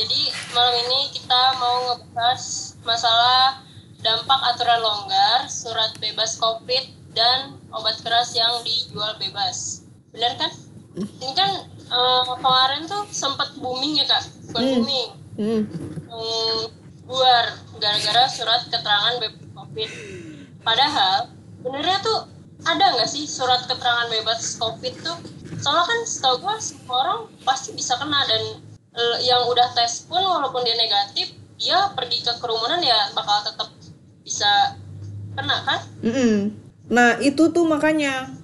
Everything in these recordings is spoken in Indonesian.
jadi malam ini kita mau ngebahas masalah dampak aturan longgar, surat bebas COVID, dan obat keras yang dijual bebas. Benar kan? Ini kan uh, kemarin tuh sempat booming ya kak, bukan Hmm. booming, Hmm. hmm, buar gara-gara surat keterangan bebas COVID. Padahal benernya tuh ada nggak sih surat keterangan bebas COVID tuh? Soalnya kan setahu gua semua orang pasti bisa kena dan eh, yang udah tes pun walaupun dia negatif, dia pergi ke kerumunan ya bakal tetap bisa kena kan? Mm-mm. Nah itu tuh makanya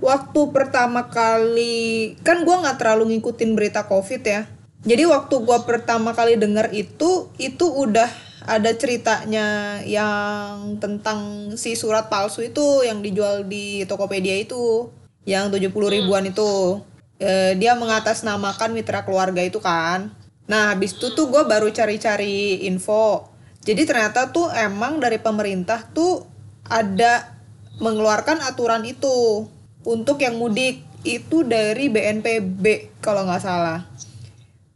waktu pertama kali kan gua nggak terlalu ngikutin berita covid ya. Jadi waktu gua pertama kali denger itu itu udah ada ceritanya yang tentang si surat palsu itu yang dijual di Tokopedia itu yang 70 ribuan itu Eh, dia mengatasnamakan mitra keluarga itu kan. Nah habis itu tuh gue baru cari-cari info. Jadi ternyata tuh emang dari pemerintah tuh ada mengeluarkan aturan itu untuk yang mudik. Itu dari BNPB kalau nggak salah.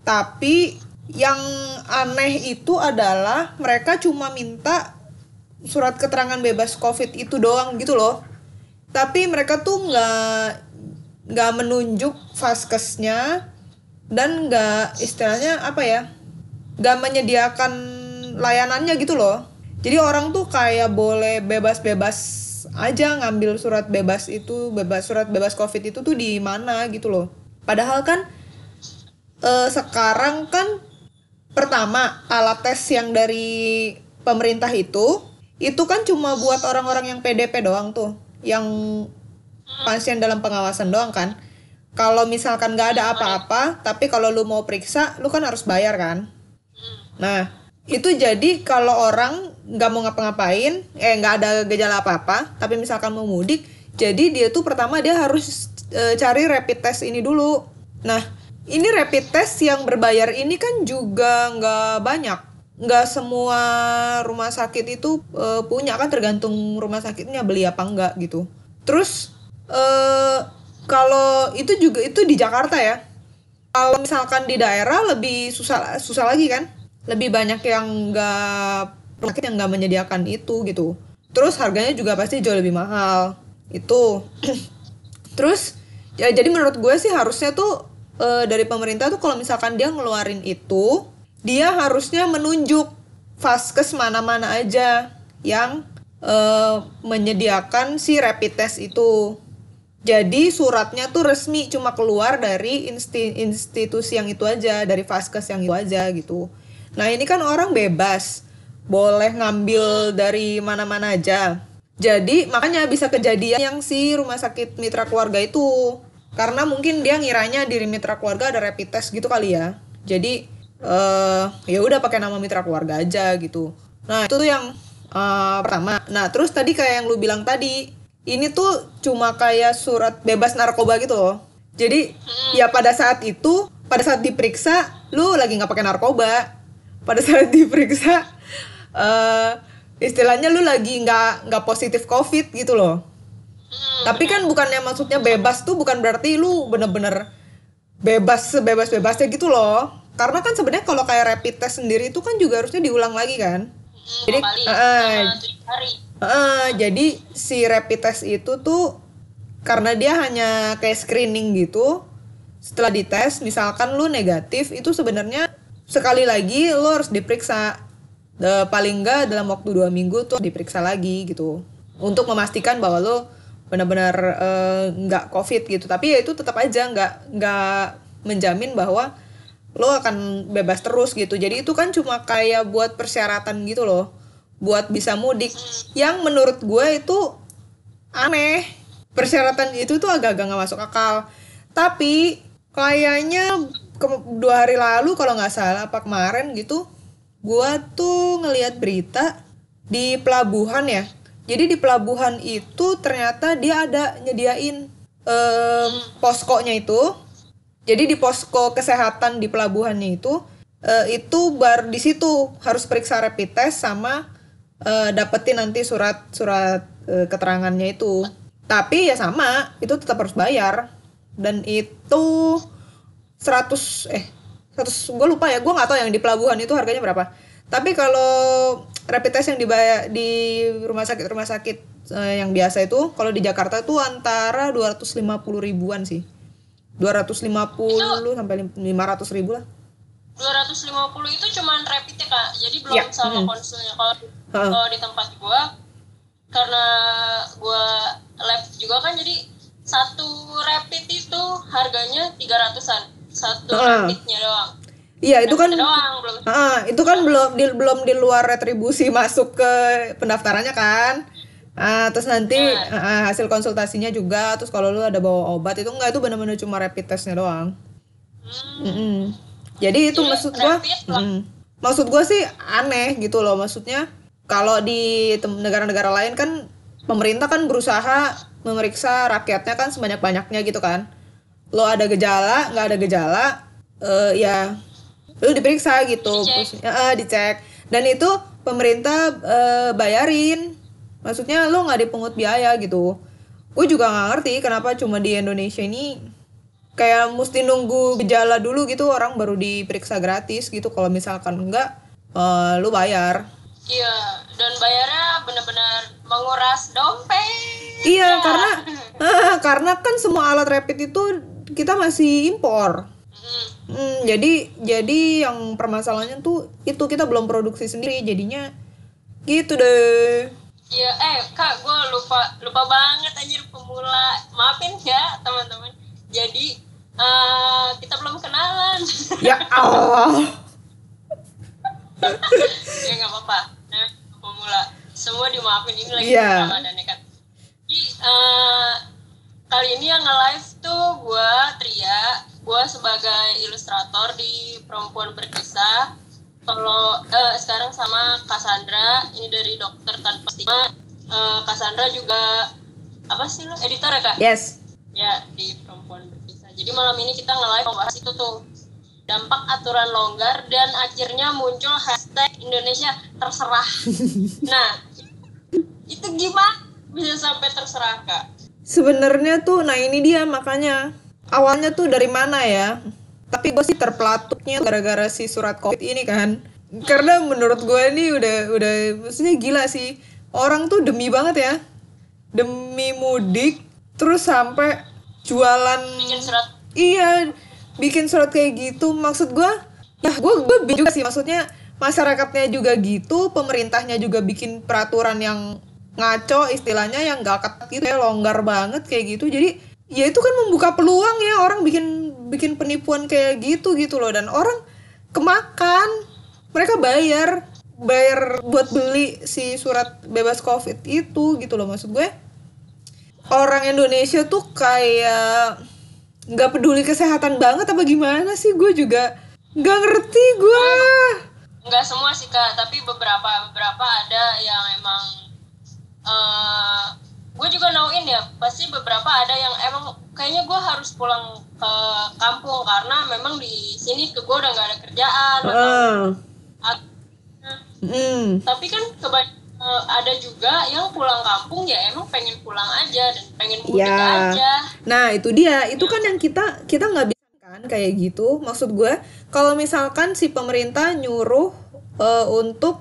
Tapi yang aneh itu adalah mereka cuma minta surat keterangan bebas covid itu doang gitu loh. Tapi mereka tuh nggak nggak menunjuk vaskesnya dan nggak istilahnya apa ya nggak menyediakan layanannya gitu loh. Jadi orang tuh kayak boleh bebas-bebas aja ngambil surat bebas itu bebas surat bebas covid itu tuh di mana gitu loh. Padahal kan eh, sekarang kan pertama alat tes yang dari pemerintah itu itu kan cuma buat orang-orang yang PDP doang tuh yang pasien dalam pengawasan doang kan. Kalau misalkan nggak ada apa-apa tapi kalau lu mau periksa lu kan harus bayar kan. Nah itu jadi kalau orang nggak mau ngapa-ngapain eh nggak ada gejala apa-apa tapi misalkan mau mudik jadi dia tuh pertama dia harus eh, cari rapid test ini dulu. Nah ini rapid test yang berbayar ini kan juga nggak banyak. Nggak semua rumah sakit itu eh, punya kan tergantung rumah sakitnya beli apa enggak gitu. Terus eh kalau itu juga itu di Jakarta ya. Kalau misalkan di daerah lebih susah susah lagi kan. Lebih banyak yang nggak sakit yang nggak menyediakan itu gitu. Terus harganya juga pasti jauh lebih mahal. Itu. Terus ya jadi menurut gue sih harusnya tuh eh, dari pemerintah tuh kalau misalkan dia ngeluarin itu, dia harusnya menunjuk vaskes mana-mana aja yang eh, menyediakan si rapid test itu. Jadi suratnya tuh resmi cuma keluar dari insti- institusi yang itu aja, dari vaskes yang itu aja gitu. Nah ini kan orang bebas, boleh ngambil dari mana-mana aja. Jadi makanya bisa kejadian yang si rumah sakit mitra keluarga itu, karena mungkin dia ngiranya diri mitra keluarga ada rapid test gitu kali ya. Jadi eh ya udah pakai nama mitra keluarga aja gitu. Nah itu tuh yang eh, pertama. Nah terus tadi kayak yang lu bilang tadi, ini tuh cuma kayak surat bebas narkoba gitu loh. Jadi ya pada saat itu, pada saat diperiksa, lu lagi nggak pakai narkoba. Pada saat diperiksa, eh istilahnya lu lagi nggak nggak positif covid gitu loh. Tapi kan bukannya maksudnya bebas tuh bukan berarti lu bener-bener bebas sebebas bebasnya gitu loh. Karena kan sebenarnya kalau kayak rapid test sendiri itu kan juga harusnya diulang lagi kan. Hmm, Jadi, selama tujuh hari. Heeh, jadi si rapid test itu tuh karena dia hanya kayak screening gitu. Setelah dites, misalkan lu negatif, itu sebenarnya sekali lagi lu harus diperiksa. De, paling enggak dalam waktu dua minggu tuh diperiksa lagi gitu. Untuk memastikan bahwa lu benar-benar eh, nggak covid gitu. Tapi ya itu tetap aja nggak nggak menjamin bahwa lo akan bebas terus gitu. Jadi itu kan cuma kayak buat persyaratan gitu loh. Buat bisa mudik. Yang menurut gue itu aneh. Persyaratan itu tuh agak-agak nggak masuk akal. Tapi kayaknya dua hari lalu kalau nggak salah apa kemarin gitu, gue tuh ngelihat berita di pelabuhan ya. Jadi di pelabuhan itu ternyata dia ada nyediain em, poskonya itu jadi di posko kesehatan di pelabuhannya itu eh, itu bar di situ harus periksa rapid test sama eh, dapetin nanti surat surat eh, keterangannya itu. Tapi ya sama, itu tetap harus bayar. Dan itu 100 eh 100 gue lupa ya gue nggak tahu yang di pelabuhan itu harganya berapa. Tapi kalau rapid test yang dibayar di rumah sakit rumah sakit eh, yang biasa itu kalau di Jakarta tuh antara 250 ribuan sih. 250 sampai 500 ribu lah. 250 itu cuman rapid ya kak. Jadi belum Ya, sama hmm. konsulnya. Kalau Kalau di tempat gua karena gua lab juga kan jadi satu rapid itu harganya 300-an satu Heeh. rapidnya doang iya itu kan doang belum Ah, itu kan belum di, belum di luar retribusi masuk ke pendaftarannya kan. Ah, terus nanti ah, hasil konsultasinya juga, terus kalau lu ada bawa obat itu enggak itu benar-benar cuma rapid testnya doang. Hmm, Mm-mm. Jadi itu Jadi maksud gua, mm, maksud gua sih aneh gitu loh maksudnya. Kalau di negara-negara lain kan pemerintah kan berusaha memeriksa rakyatnya kan sebanyak-banyaknya gitu kan. Lo ada gejala, nggak ada gejala, eh, ya lu diperiksa gitu, Dicek. Terus, eh, dicek. Dan itu pemerintah eh, bayarin. Maksudnya lo nggak dipungut biaya gitu. Gue juga nggak ngerti kenapa cuma di Indonesia ini kayak mesti nunggu gejala dulu gitu orang baru diperiksa gratis gitu kalau misalkan enggak eh, lu bayar iya dan bayarnya benar-benar menguras dompet iya karena ah, karena kan semua alat rapid itu kita masih impor Hmm, Hmm, jadi jadi yang permasalahannya tuh itu kita belum produksi sendiri jadinya gitu deh Iya, eh kak, gue lupa lupa banget anjir pemula. Maafin ya teman-teman. Jadi eh, kita belum kenalan. ya Allah ya nggak apa-apa. Pemula. Semua dimaafin ini lagi. Ramadan ya kan. Jadi eh, kali ini yang nge-live tuh gue Tria, gue sebagai ilustrator di Perempuan Berkisah. Kalau eh, sekarang sama Cassandra, ini dari Dokter Tanpa Stigma. Eh, Cassandra juga apa sih lo editor ya kak? yes ya di perempuan berpisah. Jadi malam ini kita nge-live membahas itu tuh dampak aturan longgar dan akhirnya muncul hashtag Indonesia terserah. nah, itu gimana? Bisa sampai terserah kak? sebenarnya tuh nah ini dia makanya. Awalnya tuh dari mana ya? Tapi gue sih terpelatuknya gara-gara si surat covid ini kan. Karena menurut gue ini udah udah maksudnya gila sih. Orang tuh demi banget ya. Demi mudik terus sampai jualan Bikin surat. Iya, bikin surat kayak gitu. Maksud gua, ya gua bingung juga sih. Maksudnya masyarakatnya juga gitu, pemerintahnya juga bikin peraturan yang ngaco istilahnya yang gak ketat gitu ya, longgar banget kayak gitu. Jadi ya itu kan membuka peluang ya orang bikin bikin penipuan kayak gitu gitu loh dan orang kemakan. Mereka bayar bayar buat beli si surat bebas covid itu gitu loh maksud gue orang Indonesia tuh kayak nggak peduli kesehatan banget apa gimana sih gue juga nggak ngerti gue nggak semua sih kak, tapi beberapa beberapa ada yang emang eh gue juga nauin ya pasti beberapa ada yang emang kayaknya gue harus pulang ke kampung karena memang di sini ke gue udah nggak ada kerjaan atau Heeh. at- Hmm. tapi kan keba- eh, ada juga yang pulang kampung ya emang pengen pulang aja dan pengen mudik Ya. aja Nah itu dia, itu kan yang kita kita nggak bisa kan kayak gitu. Maksud gue, kalau misalkan si pemerintah nyuruh eh, untuk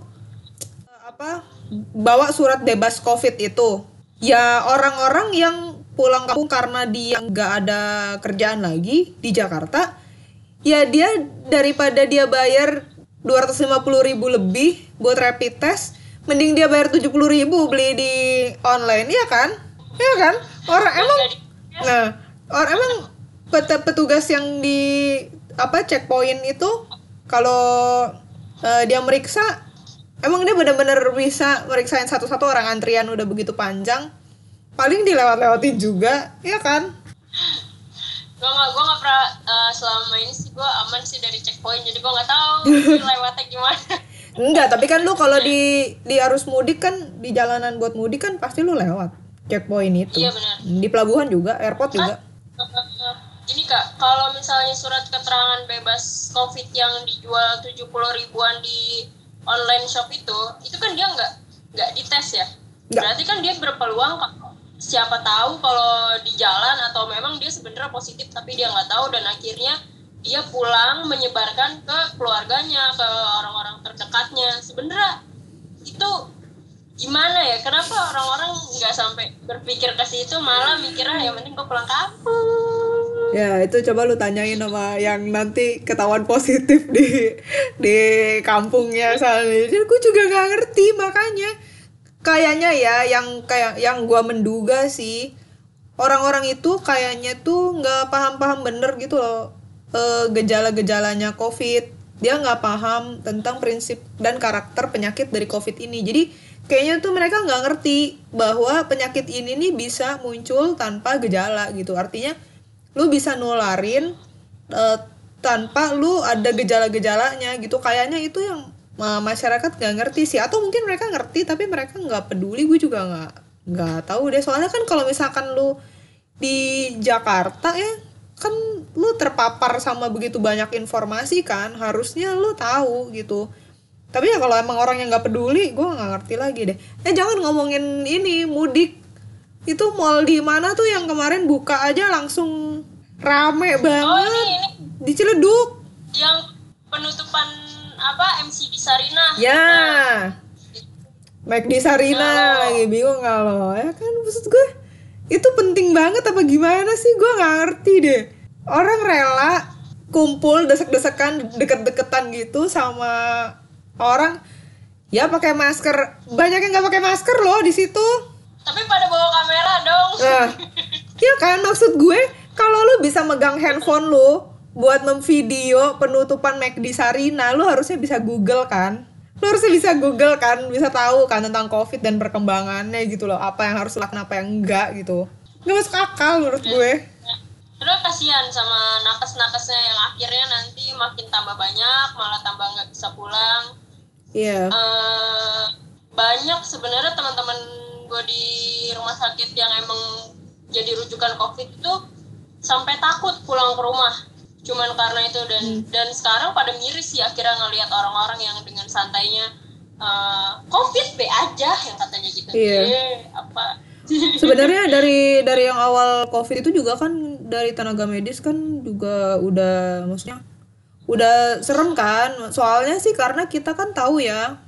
eh, apa bawa surat bebas covid itu, ya orang-orang yang pulang kampung karena dia nggak ada kerjaan lagi di Jakarta, ya dia daripada dia bayar 250.000 ribu lebih buat rapid test, mending dia bayar 70.000 ribu beli di online, ya kan? Ya kan? Orang emang Jadi, Nah, orang emang pet- petugas yang di apa checkpoint itu kalau eh, dia meriksa emang dia benar-benar bisa meriksain satu-satu orang antrian udah begitu panjang paling dilewat-lewatin juga ya kan gue nggak gue nggak pernah eh, selama ini sih gue aman sih dari checkpoint jadi gue nggak tahu lewatnya gimana enggak tapi kan lu kalau di di arus mudik kan di jalanan buat mudik kan pasti lu lewat checkpoint itu. Iya benar. Di pelabuhan juga airport juga. Eh, ini kak kalau misalnya surat keterangan bebas covid yang dijual 70 ribuan di online shop itu itu kan dia nggak nggak dites ya? Nggak. berarti kan dia berpeluang Kak, siapa tahu kalau di jalan atau memang dia sebenarnya positif tapi dia nggak tahu dan akhirnya dia pulang menyebarkan ke keluarganya ke orang-orang terdekatnya. Sebenarnya itu gimana ya? Kenapa orang-orang nggak sampai berpikir ke situ malah mikirnya yang penting gue pulang kampung. Ya itu coba lu tanyain sama yang nanti ketahuan positif di di kampungnya soalnya. Jadi gue juga nggak ngerti makanya. Kayaknya ya yang kayak yang gua menduga sih orang-orang itu kayaknya tuh nggak paham-paham bener gitu loh eh, gejala-gejalanya COVID. Dia nggak paham tentang prinsip dan karakter penyakit dari COVID ini. Jadi kayaknya tuh mereka nggak ngerti bahwa penyakit ini nih bisa muncul tanpa gejala gitu. Artinya lu bisa nularin eh, tanpa lu ada gejala-gejalanya gitu kayaknya itu yang ma- masyarakat nggak ngerti sih atau mungkin mereka ngerti tapi mereka nggak peduli gue juga nggak nggak tahu deh soalnya kan kalau misalkan lu di Jakarta ya kan lu terpapar sama begitu banyak informasi kan harusnya lu tahu gitu. Tapi ya kalau emang orang yang nggak peduli gue nggak ngerti lagi deh. Eh jangan ngomongin ini mudik. Itu mall di mana tuh yang kemarin buka aja langsung rame oh banget. ini. Ini di Ciledug. Yang penutupan apa MC di Sarina? Ya. Mike di Sarina lagi bingung lo? Ya kan maksud gue itu penting banget apa gimana sih? Gue nggak ngerti deh. Orang rela kumpul desek-desekan deket-deketan gitu sama orang. Ya pakai masker. Banyak yang nggak pakai masker loh di situ. Tapi pada bawa kamera dong. Nah, ya kan? Maksud gue kalau lu bisa megang handphone lu buat memvideo penutupan McD Sarina, lu harusnya bisa Google kan? Lu harusnya bisa Google kan, bisa tahu kan tentang COVID dan perkembangannya gitu loh, apa yang harus dilakukan, apa yang enggak gitu. Nggak masuk akal menurut gue. Terus kasihan sama nakes-nakesnya yang akhirnya nanti makin tambah banyak, malah tambah nggak bisa pulang. Iya. Eh, banyak sebenarnya teman-teman gue di rumah sakit yang emang jadi rujukan covid itu sampai takut pulang ke rumah cuman karena itu dan dan sekarang pada miris sih akhirnya ngelihat orang-orang yang dengan santainya eh, covid be aja yang katanya gitu Iya. Eh, apa Sebenarnya dari dari yang awal COVID itu juga kan dari tenaga medis kan juga udah maksudnya udah serem kan. Soalnya sih karena kita kan tahu ya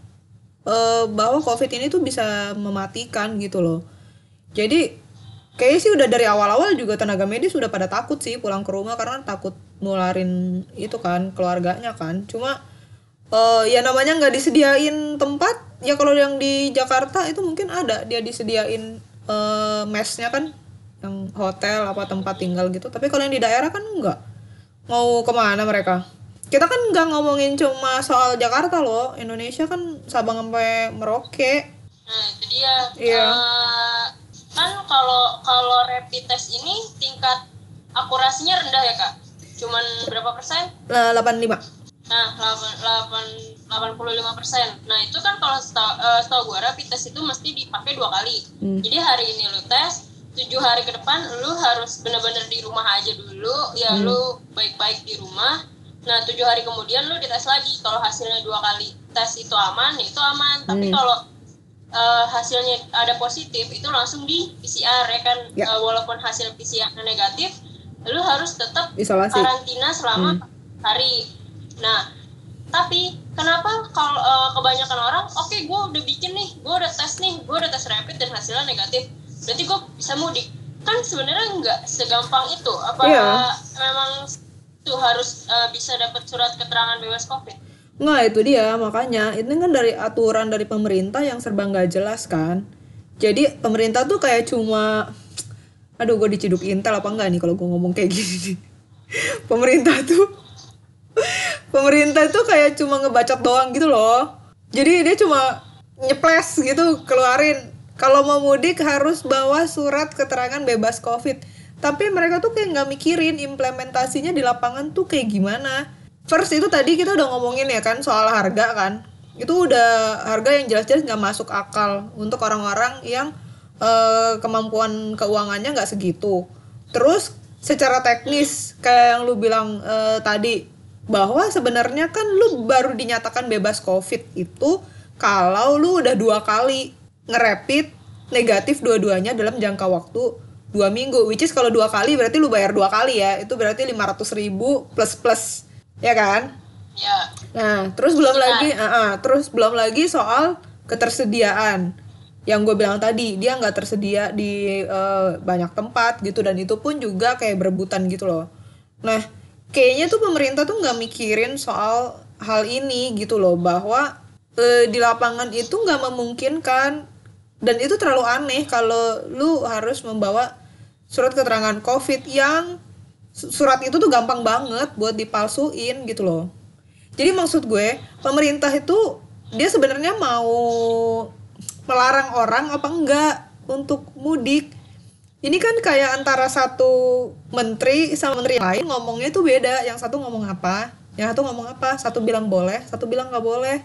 eh, bahwa COVID ini tuh bisa mematikan gitu loh. Jadi kayaknya sih udah dari awal-awal juga tenaga medis udah pada takut sih pulang ke rumah karena takut nularin itu kan keluarganya kan. Cuma eh ya namanya nggak disediain tempat ya kalau yang di Jakarta itu mungkin ada. Dia disediain eh mesnya kan yang hotel apa tempat tinggal gitu. Tapi kalau yang di daerah kan enggak mau ke mana mereka? Kita kan nggak ngomongin cuma soal Jakarta loh. Indonesia kan Sabang sampai Merauke. Nah itu dia. Iya. Eh, kan kalau kalau rapid test ini tingkat akurasinya rendah ya kak cuman berapa persen Lah, 85 Nah, 8, 85 persen. Nah, itu kan kalau setahu, eh, setahu gue rapid test itu mesti dipakai dua kali. Hmm. Jadi hari ini lu tes, tujuh hari ke depan lu harus bener-bener di rumah aja dulu. Ya, Hmm. lu baik-baik di rumah. Nah, tujuh hari kemudian lu dites lagi. Kalau hasilnya dua kali tes itu aman, ya itu aman. Tapi Hmm. kalau eh, hasilnya ada positif, itu langsung di PCR ya kan. Ya. Eh, walaupun hasil PCR negatif, lu harus tetap isolasi karantina selama Hmm. hari. Nah, tapi kenapa kalau eh, kebanyakan orang, oke gue udah bikin nih, gue udah tes nih, gue udah tes rapid dan hasilnya negatif, berarti gue bisa mudik. Kan sebenarnya nggak segampang itu. Apa Iya. memang itu harus eh, bisa dapat surat keterangan bebas covid? Nggak itu dia makanya itu kan dari aturan dari pemerintah yang serba nggak jelas kan. Jadi pemerintah tuh kayak cuma, aduh gue diciduk intel apa enggak nih kalau gue ngomong kayak gini. pemerintah tuh, pemerintah tuh kayak cuma ngebacot doang gitu loh. Jadi dia cuma nyeples gitu keluarin. Kalau mau mudik harus bawa surat keterangan bebas covid. Tapi mereka tuh kayak nggak mikirin implementasinya di lapangan tuh kayak gimana. First itu tadi kita udah ngomongin ya kan soal harga kan. Itu udah harga yang jelas-jelas nggak masuk akal untuk orang-orang yang eh, kemampuan keuangannya nggak segitu. Terus secara teknis kayak yang lu bilang eh, tadi bahwa sebenarnya kan lu baru dinyatakan bebas covid itu kalau lu udah dua kali ngerepit negatif dua-duanya dalam jangka waktu dua minggu which is kalau dua kali berarti lu bayar dua kali ya itu berarti 500 ribu plus plus ya kan? Ya. Nah terus belum Sekitar. lagi ah, ah, terus belum lagi soal ketersediaan yang gue bilang tadi. Dia nggak tersedia di eh, banyak tempat gitu dan itu pun juga kayak berebutan gitu loh. Nah kayaknya tuh pemerintah tuh nggak mikirin soal hal ini gitu loh bahwa eh, di lapangan itu nggak memungkinkan dan itu terlalu aneh kalau lu harus membawa surat keterangan covid yang surat itu tuh gampang banget buat dipalsuin gitu loh. Jadi maksud gue pemerintah itu dia sebenarnya mau melarang orang apa enggak untuk mudik. Ini kan kayak antara satu menteri sama menteri lain ngomongnya tuh beda. Yang satu ngomong apa yang satu ngomong apa. Satu bilang boleh satu bilang nggak boleh.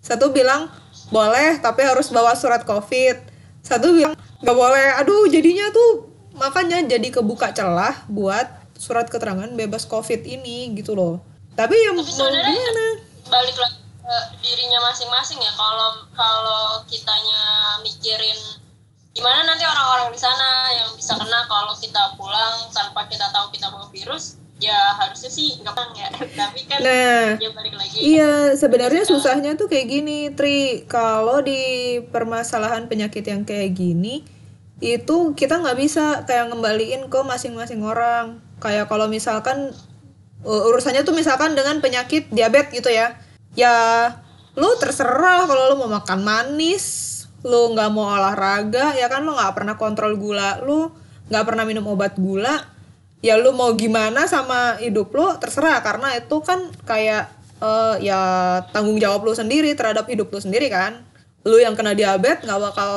Satu bilang boleh tapi harus bawa surat covid. Satu bilang nggak boleh. Aduh jadinya tuh makanya jadi kebuka celah buat surat keterangan bebas covid ini gitu loh tapi ya mau Tapi sebenarnya gimana balik lagi ke dirinya masing-masing ya kalau kalau kitanya mikirin gimana nanti orang-orang di sana yang bisa kena kalau kita pulang tanpa kita tahu kita bawa virus ya harusnya sih nggak bang ya tapi kan nah ya balik lagi Iya, sebenarnya susahnya tuh kayak gini, Tri. Kalau di permasalahan penyakit yang kayak gini, itu kita nggak bisa kayak ngembaliin ke masing-masing orang. Kayak kalau misalkan uh, urusannya tuh misalkan dengan penyakit diabetes gitu ya, ya lu terserah kalau lu mau makan manis, lu nggak mau olahraga, ya kan lu nggak pernah kontrol gula lu, nggak pernah minum obat gula, ya lu mau gimana sama hidup lu terserah. Karena itu kan kayak eh, ya tanggung jawab lu sendiri terhadap hidup lu sendiri kan. Lu yang kena diabetes nggak bakal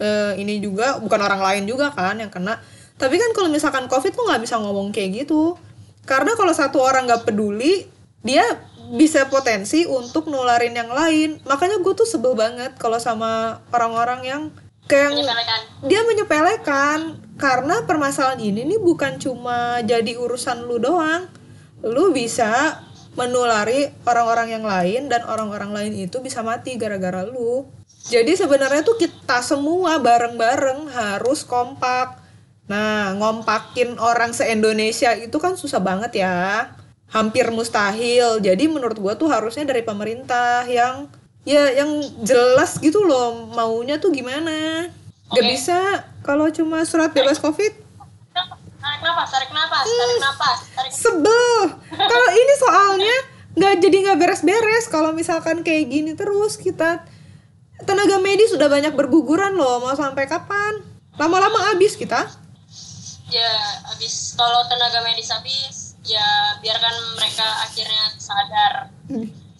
eh, ini juga bukan orang lain juga kan yang kena tapi kan kalau misalkan covid lu nggak bisa ngomong kayak gitu. Karena kalau satu orang nggak peduli dia bisa potensi untuk nularin yang lain. Makanya gue tuh sebel banget kalau sama orang-orang yang kayak menyepelekan. dia menyepelekan. Karena permasalahan ini nih bukan cuma jadi urusan lu doang. Lu bisa menulari orang-orang yang lain dan orang-orang lain itu bisa mati gara-gara lu. Jadi sebenarnya tuh kita semua bareng-bareng harus kompak nah ngompakin orang se-Indonesia itu kan susah banget ya. Hampir mustahil. Jadi menurut gua tuh harusnya dari pemerintah yang ya yang jelas gitu loh maunya tuh gimana. Gak Oke. bisa kalau cuma surat bebas covid. Tarik napas tarik napas tarik napas tarik sebel. Kalau ini soalnya nggak jadi nggak beres-beres. Kalau misalkan kayak gini terus kita tenaga medis sudah banyak berguguran loh. Mau sampai kapan? Lama-lama habis kita ya habis kalau tenaga medis habis ya biarkan mereka akhirnya sadar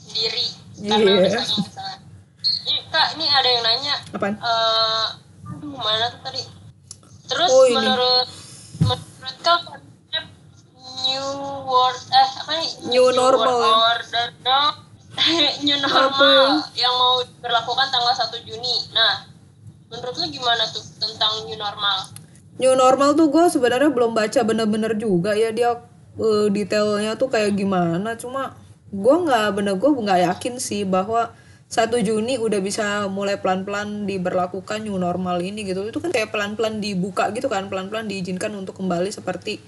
diri. Karena Iya. udah saking kesalahan. Ini kak ini ada yang nanya. Apaan? Eh aduh mana tuh tadi? Terus Oh, ini. menurut menurut kau konsep new world eh apa nih? New normal, ya? world order dong. New normal yang mau diberlakukan tanggal 1 Juni. Nah menurut lu gimana tuh tentang new normal new normal tuh gue sebenarnya belum baca bener-bener juga ya dia eh, detailnya tuh kayak gimana. Cuma gue nggak bener gue nggak yakin sih bahwa 1 Juni udah bisa mulai pelan-pelan diberlakukan new normal ini gitu. Itu kan kayak pelan-pelan dibuka gitu kan pelan-pelan diizinkan untuk kembali seperti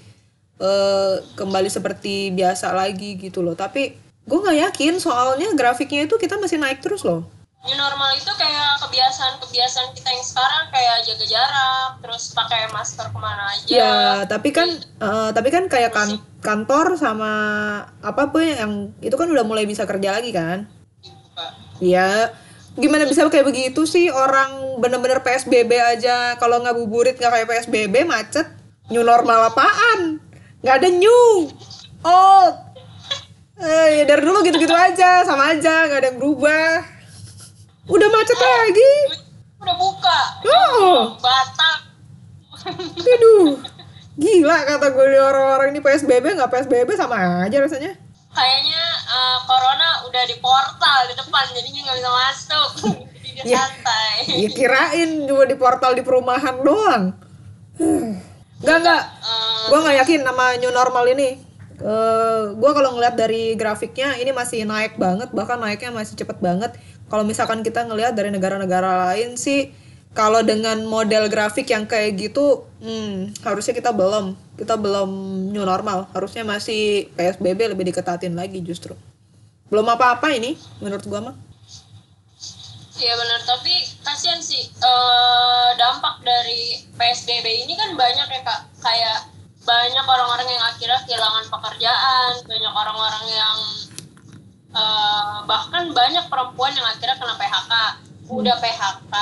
eh kembali seperti biasa lagi gitu loh. Tapi gue nggak yakin soalnya grafiknya itu kita masih naik terus loh new normal itu kayak kebiasaan-kebiasaan kita yang sekarang kayak jaga jarak terus pakai masker ke mana aja Ya, tapi kan eh, tapi kan kayak kan, kantor sama apa pun yang itu kan udah mulai bisa kerja lagi kan? Iya. Gimana bisa kayak begitu sih orang bener-bener PSBB aja kalau nggak buburit nggak kayak PSBB macet. New normal apaan? Nggak ada new. Old. Eh, ya dari dulu gitu-gitu aja, sama aja, nggak ada yang berubah. Udah macet lagi. udah buka Oh. batal Aduh. Gila kata gue orang-orang ini PSBB nggak PSBB sama aja rasanya. kayaknya eh, corona udah di portal di depan jadinya nggak bisa masuk jadi dia Ya. santai Ya kirain cuma di portal di perumahan doang. Gak nggak. Eh, Gue nggak yakin nama new normal ini. Eh gue kalau ngeliat dari grafiknya ini masih naik banget, bahkan naiknya masih cepet banget. Kalau misalkan kita ngelihat dari negara-negara lain sih, kalau dengan model grafik yang kayak gitu hmm, harusnya kita belum. Kita belum new normal. Harusnya masih psbb lebih diketatin lagi justru. Belum apa-apa ini menurut gua mah. Iya benar, tapi kasihan sih eh, dampak dari PSBB ini kan banyak ya kak, kayak banyak orang-orang yang akhirnya kehilangan pekerjaan, banyak orang-orang yang eh, bahkan banyak perempuan yang akhirnya kena PHK, udah PHK,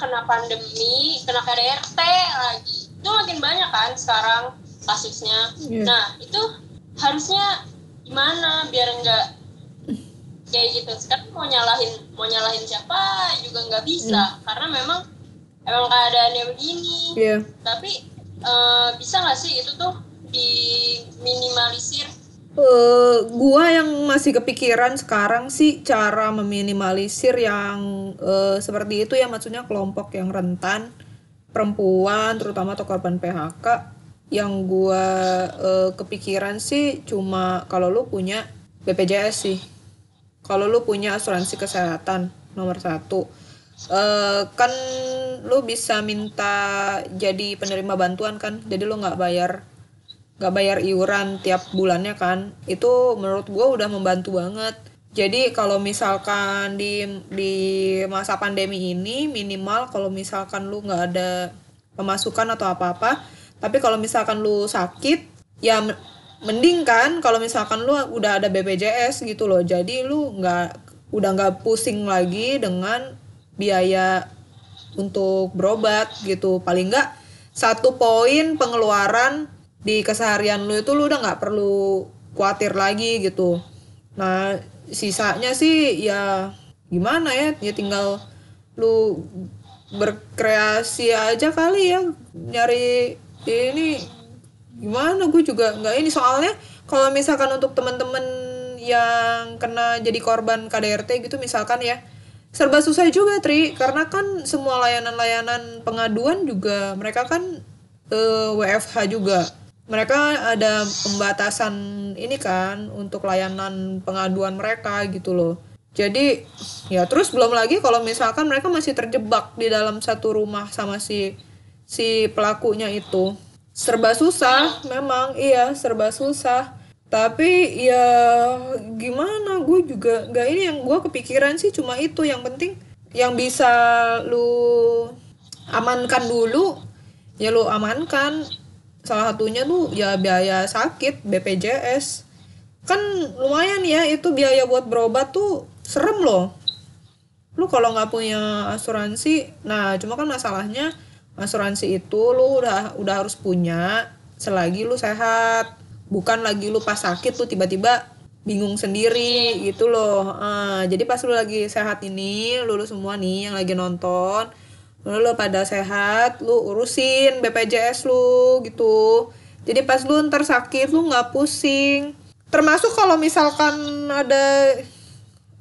kena pandemi, kena KDRT lagi, itu makin banyak kan sekarang kasusnya. Iya. Nah itu harusnya gimana biar nggak kayak gitu sekarang mau nyalahin mau nyalahin siapa juga nggak bisa karena memang emang keadaannya begini Iya. tapi eh, bisa nggak sih itu tuh diminimalisir Eh, gua yang masih kepikiran sekarang sih cara meminimalisir yang eh, seperti itu ya maksudnya kelompok yang rentan perempuan terutama atau korban PHK yang gua eh, kepikiran sih cuma kalau lu punya BPJS sih. Kalau lu punya asuransi kesehatan nomor satu. Eh kan lu bisa minta jadi penerima bantuan kan jadi lu nggak bayar nggak bayar iuran tiap bulannya kan itu menurut gue udah membantu banget. Jadi kalau misalkan di di masa pandemi ini minimal kalau misalkan lu nggak ada pemasukan atau apa apa tapi kalau misalkan lu sakit ya me- mending kan kalau misalkan lu udah ada BPJS gitu loh. Jadi lu nggak udah nggak pusing lagi dengan biaya untuk berobat gitu. Paling nggak satu poin pengeluaran di keseharian lu itu lu udah nggak perlu khawatir lagi gitu. Nah sisanya sih ya gimana ya ya tinggal lu berkreasi aja kali ya nyari ini gimana. Gue juga nggak ini soalnya kalau misalkan untuk teman-teman yang kena jadi korban KDRT gitu misalkan ya serba susah juga Tri. Karena kan semua layanan-layanan pengaduan juga mereka kan eh, WFH juga mereka ada pembatasan ini kan untuk layanan pengaduan mereka gitu loh. Jadi ya terus belum lagi kalau misalkan mereka masih terjebak di dalam satu rumah sama si si pelakunya itu. Serba susah memang iya serba susah. Tapi ya gimana gue juga nggak ini yang gue kepikiran sih cuma itu. Yang penting yang bisa lu amankan dulu ya lu amankan salah satunya tuh ya biaya sakit BPJS kan lumayan ya itu biaya buat berobat tuh serem loh. Lu kalau nggak punya asuransi nah cuma kan masalahnya asuransi itu lu udah udah harus punya selagi lu sehat. Bukan lagi lu pas sakit tuh tiba-tiba bingung sendiri gitu loh. Ah, jadi pas lu lagi sehat ini lu, lu semua nih yang lagi nonton lu, lu pada sehat lu urusin BPJS lu gitu. Jadi pas lu ntar sakit lu nggak pusing. Termasuk kalau misalkan ada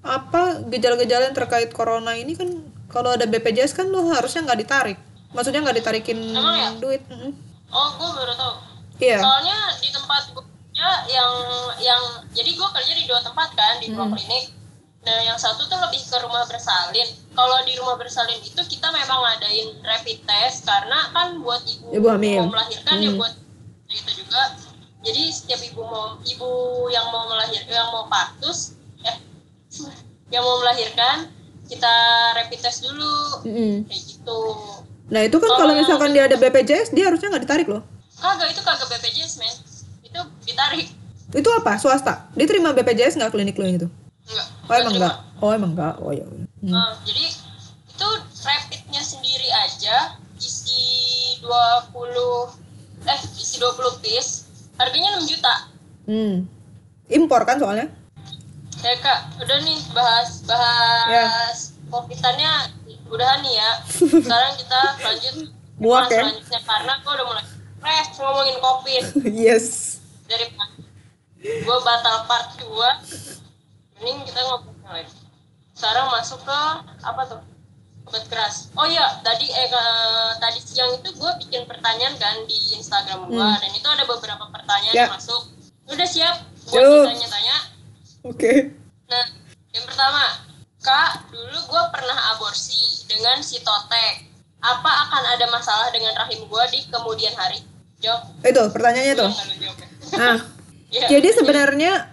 apa gejala-gejala yang terkait corona ini kan kalau ada BPJS kan lu harusnya nggak ditarik. Maksudnya nggak ditarikin Emang ya? duit Mm-mm. oh gue baru tahu. Iya. Soalnya di tempat gue kerja yang yang jadi gue kerja di dua tempat kan di dua klinik nah yang satu tuh lebih ke rumah bersalin. Kalau di rumah bersalin itu kita memang ngadain rapid test karena kan buat ibu, Ibu hamil. mau melahirkan ya buat gitu juga. Jadi setiap ibu mau ibu yang mau melahir yang mau partus ya yang mau melahirkan kita rapid test dulu. Mm-mm. kayak gitu. Nah itu kan kalau misalkan dia ada BPJS dia harusnya nggak ditarik loh. Kagak itu kagak BPJS men. Itu ditarik. Itu apa? Swasta? Dia terima BPJS nggak klinik lo itu enggak oh emang nggak oh emang nggak oh ya udah. Hmm. Nah, jadi itu rapidnya sendiri aja isi 20 eh isi 20 piece harganya 6 juta. Hmm. impor kan soalnya Ya kak, udah nih bahas bahas covidannya udahan nih ya. Sekarang kita lanjut ke ya? selanjutnya karena gue udah mulai stres ngomongin covid yes dari gue batal part 2 mending kita ngomongin lagi sekarang masuk ke apa tuh? Obat keras. Oh iya tadi eh ke- tadi siang itu gue bikin pertanyaan kan di Instagram gue dan itu ada beberapa pertanyaan Ya. yang masuk. Udah siap? Buat Yuk. ditanya-tanya oke. Nah yang pertama kak dulu gue pernah aborsi dengan sitotek. Apa akan ada masalah dengan rahim gue di kemudian hari? Jawab. Itu pertanyaannya tuh. Ya. nah Iya. jadi sebenarnya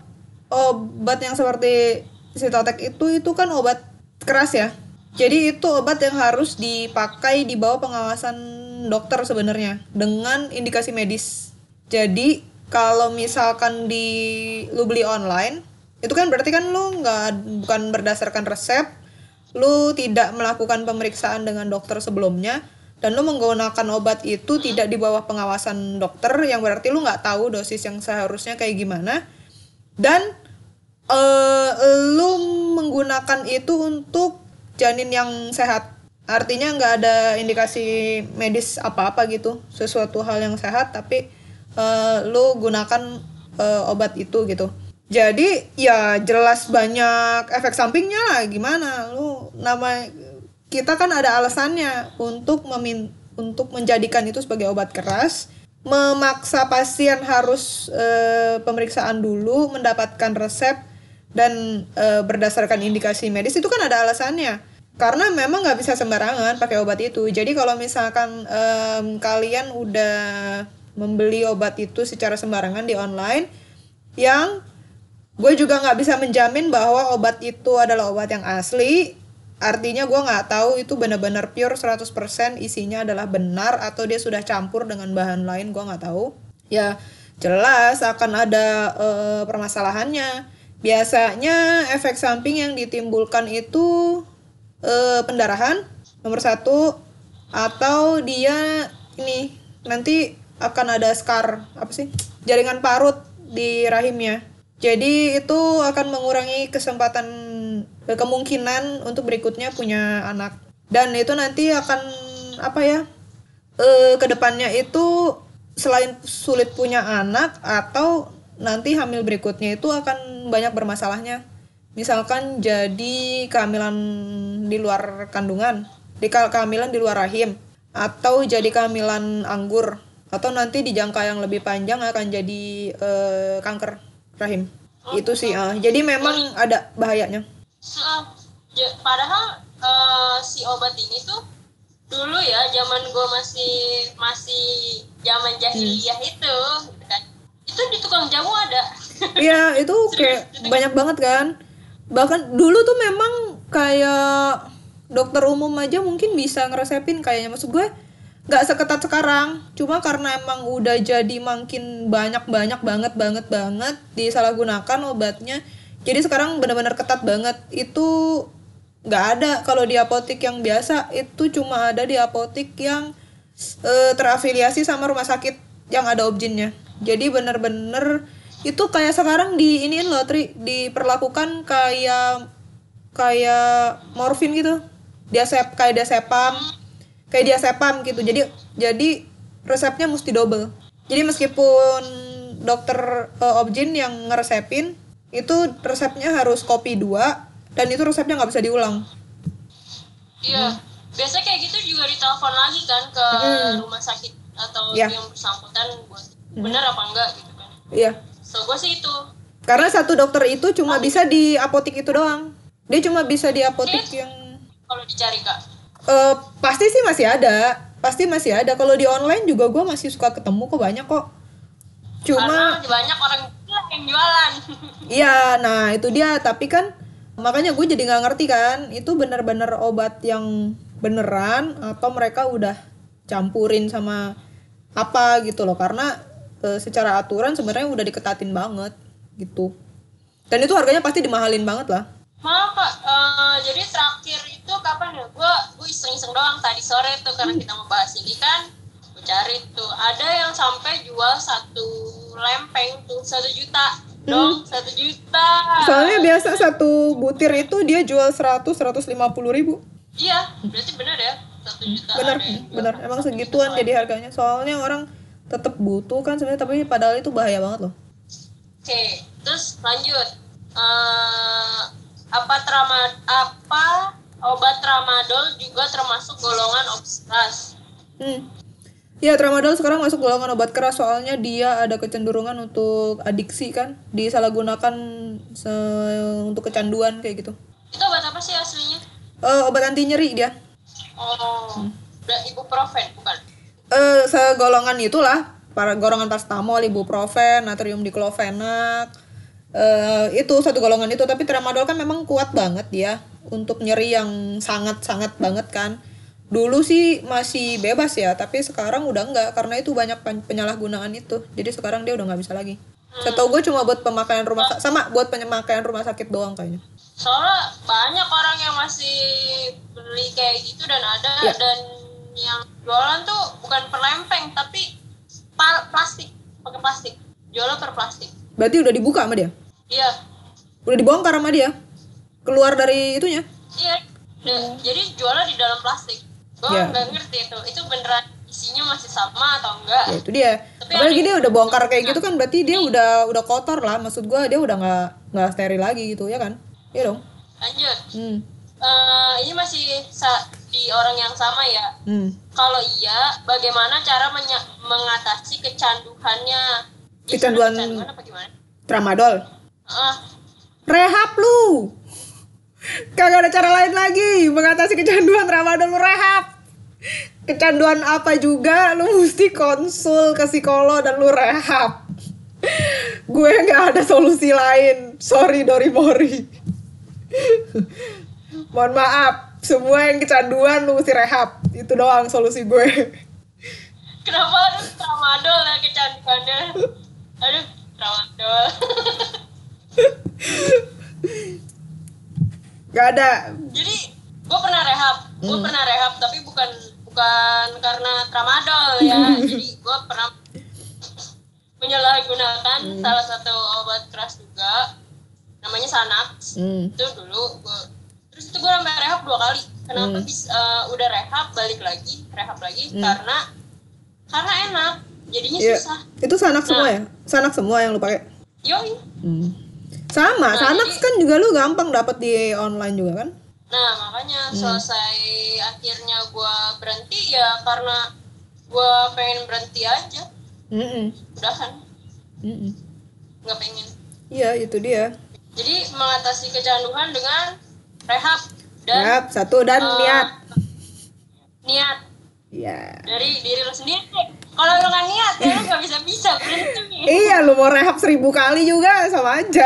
obat yang seperti sitotek itu itu kan obat keras ya. Jadi itu obat yang harus dipakai di bawah pengawasan dokter sebenarnya dengan indikasi medis. Jadi kalau misalkan di lu beli online itu kan berarti kan lu nggak bukan berdasarkan resep lu tidak melakukan pemeriksaan dengan dokter sebelumnya dan lu menggunakan obat itu tidak di bawah pengawasan dokter yang berarti lu nggak tahu dosis yang seharusnya kayak gimana dan eh lu menggunakan itu untuk janin yang sehat. Artinya nggak ada indikasi medis apa-apa gitu. Sesuatu hal yang sehat tapi eh, lu gunakan eh, obat itu gitu. Jadi ya jelas banyak efek sampingnya lah. Gimana? Lu nama kita kan ada alasannya untuk memin untuk menjadikan itu sebagai obat keras memaksa pasien harus eh, pemeriksaan dulu mendapatkan resep dan eh, berdasarkan indikasi medis itu kan ada alasannya. Karena memang nggak bisa sembarangan pakai obat itu. Jadi kalau misalkan em, kalian udah membeli obat itu secara sembarangan di online yang gue juga nggak bisa menjamin bahwa obat itu adalah obat yang asli artinya gue nggak tahu itu benar-benar pure 100% isinya adalah benar atau dia sudah campur dengan bahan lain gue nggak tahu. Ya jelas akan ada eh, permasalahannya. Biasanya efek samping yang ditimbulkan itu eh, pendarahan nomor satu atau dia ini nanti akan ada scar apa sih jaringan parut di rahimnya. Jadi itu akan mengurangi kesempatan kemungkinan untuk berikutnya punya anak. Dan itu nanti akan apa ya eh ke depannya itu selain sulit punya anak atau nanti hamil berikutnya itu akan banyak bermasalahnya. Misalkan jadi kehamilan di luar kandungan di ke- kehamilan di luar rahim atau jadi kehamilan anggur atau nanti di jangka yang lebih panjang akan jadi eh, kanker rahim. Itu sih ah. jadi memang ada bahayanya padahal eh, si obat ini tuh dulu ya zaman gue masih masih zaman jahiliyah itu gitu kan. Itu di tukang jamu ada. Iya itu kayak banyak banget kan. Bahkan dulu tuh memang kayak dokter umum aja mungkin bisa ngeresepin kayaknya. Maksud gue nggak seketat sekarang. Cuma karena emang udah jadi makin banyak banyak banget banget banget disalahgunakan obatnya jadi sekarang benar-benar ketat banget. Itu nggak ada kalau di apotik yang biasa. Itu cuma ada di apotik yang eh, terafiliasi sama rumah sakit yang ada objinnya. Jadi bener-bener itu kayak sekarang di iniin loh Tri. Diperlakukan kayak kayak morfin gitu. Diasep kayak diasepam kayak diasepam gitu. Jadi jadi resepnya mesti double. Jadi meskipun dokter eh, objin yang ngeresepin itu resepnya harus kopi dua dan itu resepnya nggak bisa diulang. Iya. Biasanya kayak gitu juga ditelepon lagi kan ke Hmm. rumah sakit atau Iya. yang bersangkutan buat bener apa enggak gitu kan. Iya. So gue sih itu. Karena satu dokter itu cuma bisa di apotik itu doang. Dia cuma bisa di apotik yang kalau dicari kak? Eh, pasti sih masih ada. Pasti masih ada. Kalau di online juga gue masih suka ketemu kok banyak kok. Cuma karena banyak orang yang jualan. Iya nah itu dia. Tapi kan makanya gue jadi nggak ngerti kan itu bener-bener obat yang beneran atau mereka udah campurin sama apa gitu loh. Karena eh, secara aturan sebenarnya udah diketatin banget gitu. Dan itu harganya pasti dimahalin banget lah. Maaf kak, eh, jadi terakhir itu kapan ya? Gue gue iseng-iseng doang tadi sore tuh karena kita mau bahas ini kan. Gue cari tuh. Ada yang sampai jual satu lempeng tuh satu juta dong satu juta. soalnya biasa satu butir itu dia jual 100 150 ribu Iya, berarti bener ya satu juta. ada yang jual. bener emang segituan jadi harganya soalnya orang tetap butuh kan sebenarnya tapi padahal itu bahaya banget loh Oke, terus lanjut. Eh, apa trama apa obat tramadol juga termasuk golongan obstas. hmm. Ya tramadol sekarang masuk golongan obat keras soalnya dia ada kecenderungan untuk adiksi kan disalahgunakan se- untuk kecanduan kayak gitu Itu obat apa sih aslinya? Eh, obat anti nyeri dia Oh, Udah ibuprofen bukan? eh segolongan itulah para golongan paracetamol, ibuprofen, natrium diklofenak. eh itu satu golongan itu tapi tramadol kan memang kuat banget dia untuk nyeri yang sangat-sangat banget kan. Dulu sih masih bebas ya, tapi sekarang udah enggak karena itu banyak pen- penyalahgunaan itu. Jadi sekarang dia udah nggak bisa lagi. Setahu gue cuma buat pemakaian rumah sakit sama buat pemakaian rumah sakit doang kayaknya. Soalnya banyak orang yang masih beli kayak gitu dan ada Iya. dan yang jualan tuh bukan per lempeng tapi plastik, pakai plastik. Jualan per plastik. Berarti udah dibuka sama dia? Iya. Udah dibongkar sama dia? Keluar dari itunya? Iya. Da- Jadi jualan di dalam plastik. Gue Iya. nggak ngerti itu. Itu beneran isinya masih sama atau enggak? ya itu dia Tapi apalagi dia udah bongkar kayak gitu kan berarti dia udah udah kotor lah maksud gua dia udah nggak nggak steril lagi gitu ya kan iya dong Lanjut. hmm Eh, ini masih sa- di orang yang sama ya. hmm Kalau iya, bagaimana cara mengatasi kecanduannya? Ini Kecanduan- kecanduan apa gimana? tramadol Ah, rehab lu kagak ada cara lain lagi. Mengatasi kecanduan tramadol lu rehab. Kecanduan apa juga? Lu mesti konsul ke psikolog dan lu rehab. Gue nggak ada solusi lain. Sorry Dori Mori mohon maaf. Semua yang kecanduan lu mesti rehab. Itu doang solusi gue. Kenapa harus tramadol ya kecanduannya? Aduh, tramadol. nggak ada Jadi, gue pernah rehab. Gue Hmm. pernah rehab, tapi bukan bukan karena tramadol ya. Jadi, gue pernah menyalahgunakan Hmm. salah satu obat keras juga. Namanya Sanax. hmm. itu dulu gua terus itu gue sampai rehab dua kali kenapa Hmm. bis eh, udah rehab balik lagi rehab lagi Hmm. karena karena enak jadinya Iya. susah itu sanak semua ya sanak semua yang lu pakai yoi Hmm. Sama, Nah, jadi- kan juga lu gampang dapat di online juga kan? nah makanya Hmm. selesai akhirnya gue berhenti ya karena gue pengen berhenti aja Mm-mm. udahan Mm-mm. nggak pengen Iya, itu dia. jadi mengatasi kecanduan dengan rehab dan Yap, satu dan eh, niat. niat Iya. dari diri lo sendiri kalau lo nggak niat ya lo nggak bisa bisa berhenti Iya, lu mau rehab seribu kali juga sama aja.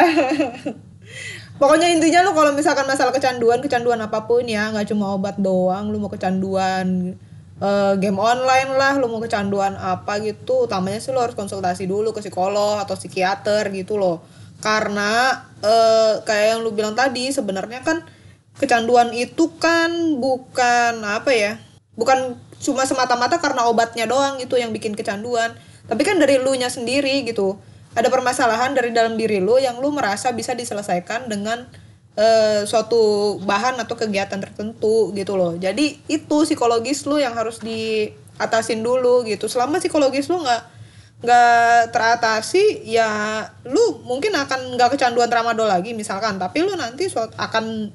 Pokoknya intinya lu kalau misalkan masalah kecanduan, kecanduan apa pun ya, nggak cuma obat doang, lu mau kecanduan eh, game online lah, lu mau kecanduan apa gitu, utamanya sih lu harus konsultasi dulu ke psikolog atau psikiater gitu loh. Karena eh, kayak yang lu bilang tadi, sebenarnya kan kecanduan itu kan bukan apa ya? Bukan cuma semata-mata karena obatnya doang itu yang bikin kecanduan. Tapi kan dari lu nya sendiri gitu. Ada permasalahan dari dalam diri lu yang lu merasa bisa diselesaikan dengan eh, suatu bahan atau kegiatan tertentu gitu loh. Jadi itu psikologis lu yang harus diatasin dulu gitu. Selama psikologis lu nggak nggak teratasi ya lu mungkin akan nggak kecanduan tramadol lagi misalkan tapi lu nanti akan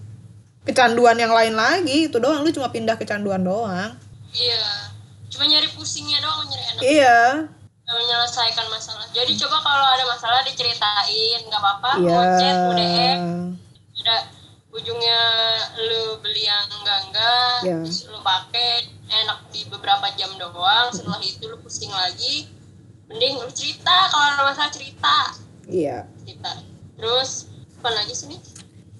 kecanduan yang lain lagi itu doang lu cuma pindah kecanduan doang Iya, cuma nyari pusingnya doang, nyari enak. iya menyelesaikan masalah. Jadi coba kalau ada masalah diceritain, nggak apa-apa. iya Mau chat, mau DM, ada ujungnya lu beli yang enggak-enggak, Iya. terus lu pakai enak di beberapa jam doang. Setelah itu lu pusing lagi, mending lu cerita kalau ada masalah cerita, iya cerita. Terus apa lagi sih nih?